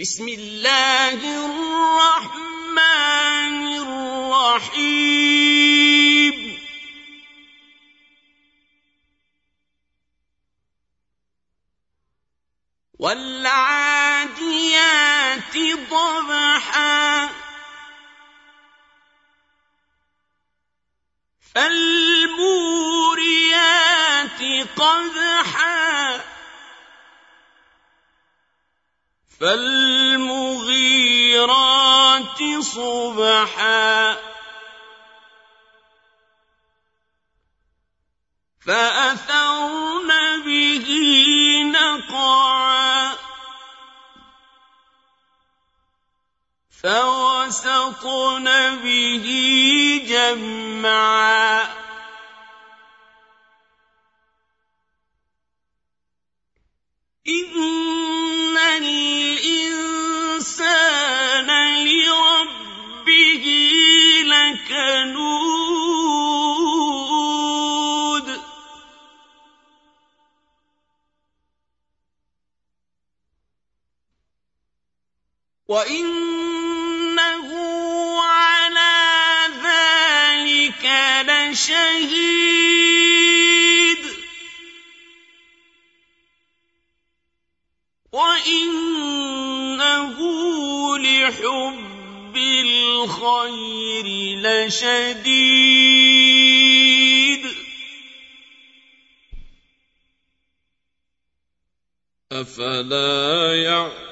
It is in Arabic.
بسم الله الرحمن الرحيم. والعاديات ضبحا. فالموريات قدحا. فالمغيرات صبحا. فأثرن به نقعا. فوسطن به جمعا. إن وإنه على ذلك لشهيد وإنه لحب الخير لشديد أفلا يعلم